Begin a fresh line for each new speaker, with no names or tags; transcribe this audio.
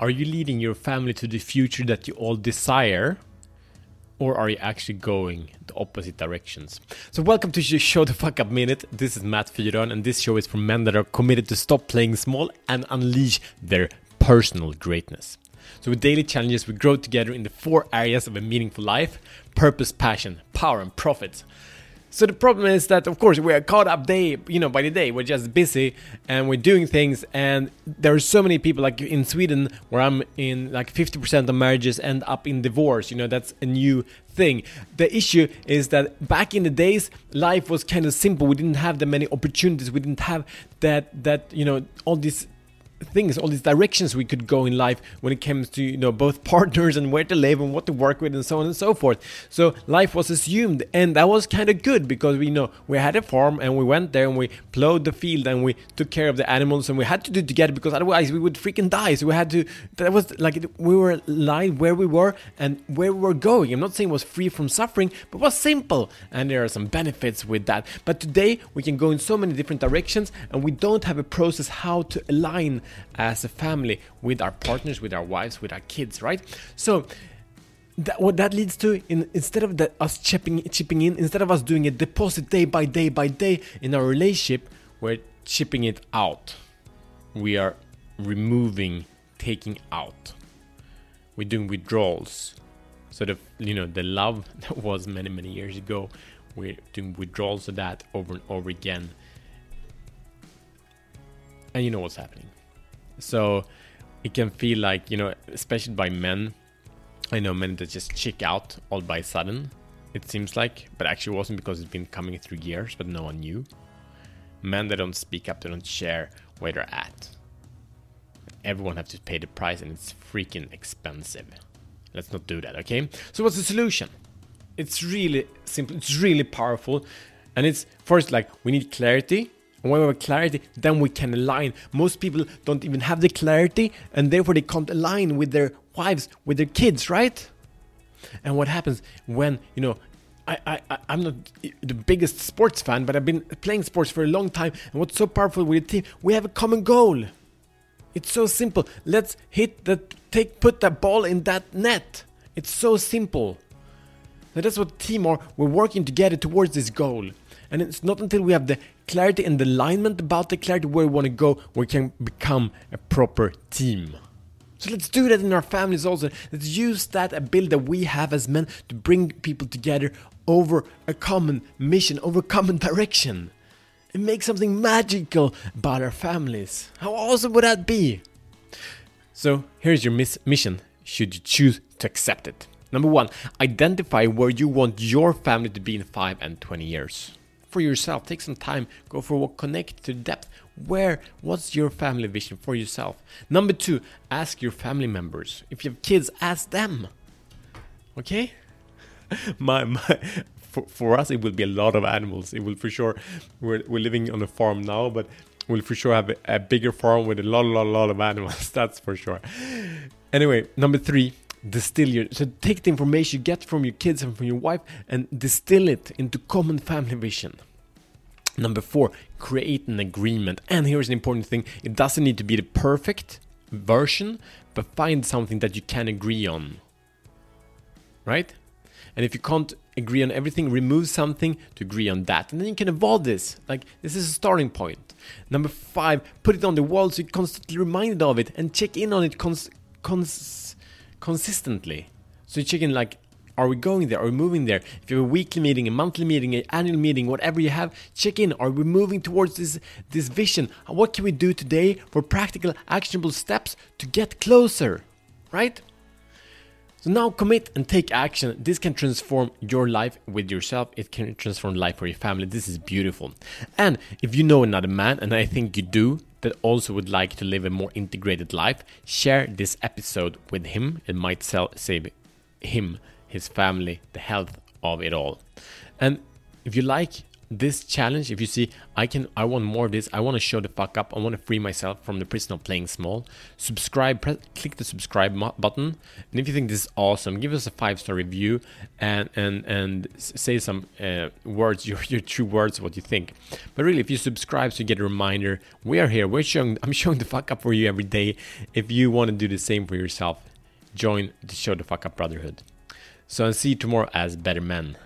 Are you leading your family to the future that you all desire? Or are you actually going the opposite directions? So, welcome to Show the Fuck Up Minute. This is Matt Fyron, and this show is for men that are committed to stop playing small and unleash their personal greatness. So, with daily challenges, we grow together in the four areas of a meaningful life purpose, passion, power, and profit. So the problem is that, of course, we are caught up day, you know, by the day. We're just busy and we're doing things, and there are so many people, like in Sweden, where I'm in, like 50% of marriages end up in divorce. You know, that's a new thing. The issue is that back in the days, life was kind of simple. We didn't have that many opportunities. We didn't have that that you know all these things, all these directions we could go in life when it comes to you know both partners and where to live and what to work with and so on and so forth. So life was assumed, and that was kind of good because we you know we had a farm and we went there and we plowed the field and we took care of the animals and we had to do it together because otherwise we would freaking die. So we had to. That was like we were aligned where we were and where we were going. I'm not saying it was free from suffering, but was simple, and there are some benefits with that. But today we can go in so many different directions, and we don't have a process how to align as a family with our partners, with our wives, with our kids, right? So that, what that leads to, in, instead of the, us chipping chipping in, instead of us doing a deposit day by day by day in our relationship, we're chipping it out. We are removing, taking out. We're doing withdrawals. So the you know the love that was many many years ago, we're doing withdrawals of that over and over again. And you know what's happening so it can feel like, you know, especially by men. I know men that just check out all by sudden, it seems like, but actually wasn't because it's been coming through years, but no one knew. Men that don't speak up, they don't share where they're at. Everyone has to pay the price and it's freaking expensive. Let's not do that, okay? So what's the solution? It's really simple, it's really powerful. And it's first like we need clarity and when we have clarity, then we can align. Most people don't even have the clarity, and therefore they can't align with their wives, with their kids, right? And what happens when, you know, I, I, I'm not the biggest sports fan, but I've been playing sports for a long time. And what's so powerful with a team, we have a common goal. It's so simple. Let's hit the take, put that ball in that net. It's so simple. That's what team are. We're working together towards this goal. And it's not until we have the clarity and the alignment about the clarity where we want to go, we can become a proper team. So let's do that in our families also. Let's use that ability that we have as men to bring people together over a common mission, over a common direction. And make something magical about our families. How awesome would that be? So here's your miss- mission, should you choose to accept it. Number one, identify where you want your family to be in 5 and 20 years for yourself. Take some time, go for a walk, connect to depth. Where, what's your family vision for yourself? Number two, ask your family members. If you have kids, ask them. Okay? my, my, for, for us, it will be a lot of animals. It will for sure, we're, we're living on a farm now, but we'll for sure have a, a bigger farm with a lot, lot, lot of animals. That's for sure. Anyway, number three, distill your so take the information you get from your kids and from your wife and distill it into common family vision. Number four create an agreement. And here's an important thing. It doesn't need to be the perfect version but find something that you can agree on. Right? And if you can't agree on everything remove something to agree on that. And then you can evolve this. Like this is a starting point. Number five put it on the wall so you're constantly reminded of it and check in on it cons- consistently. So you check in like, are we going there? Are we moving there? If you have a weekly meeting, a monthly meeting, an annual meeting, whatever you have, check in. Are we moving towards this this vision? What can we do today for practical, actionable steps to get closer? Right? So now commit and take action. This can transform your life with yourself. It can transform life for your family. This is beautiful. And if you know another man, and I think you do, that also would like to live a more integrated life, share this episode with him. It might sell, save him, his family, the health of it all. And if you like this challenge, if you see, I can, I want more of this. I want to show the fuck up. I want to free myself from the prison of playing small. Subscribe, press, click the subscribe button, and if you think this is awesome, give us a five star review and and and say some uh, words, your your true words, what you think. But really, if you subscribe, so you get a reminder, we are here. We're showing, I'm showing the fuck up for you every day. If you want to do the same for yourself, join the Show the Fuck Up Brotherhood. So I'll see you tomorrow as better men.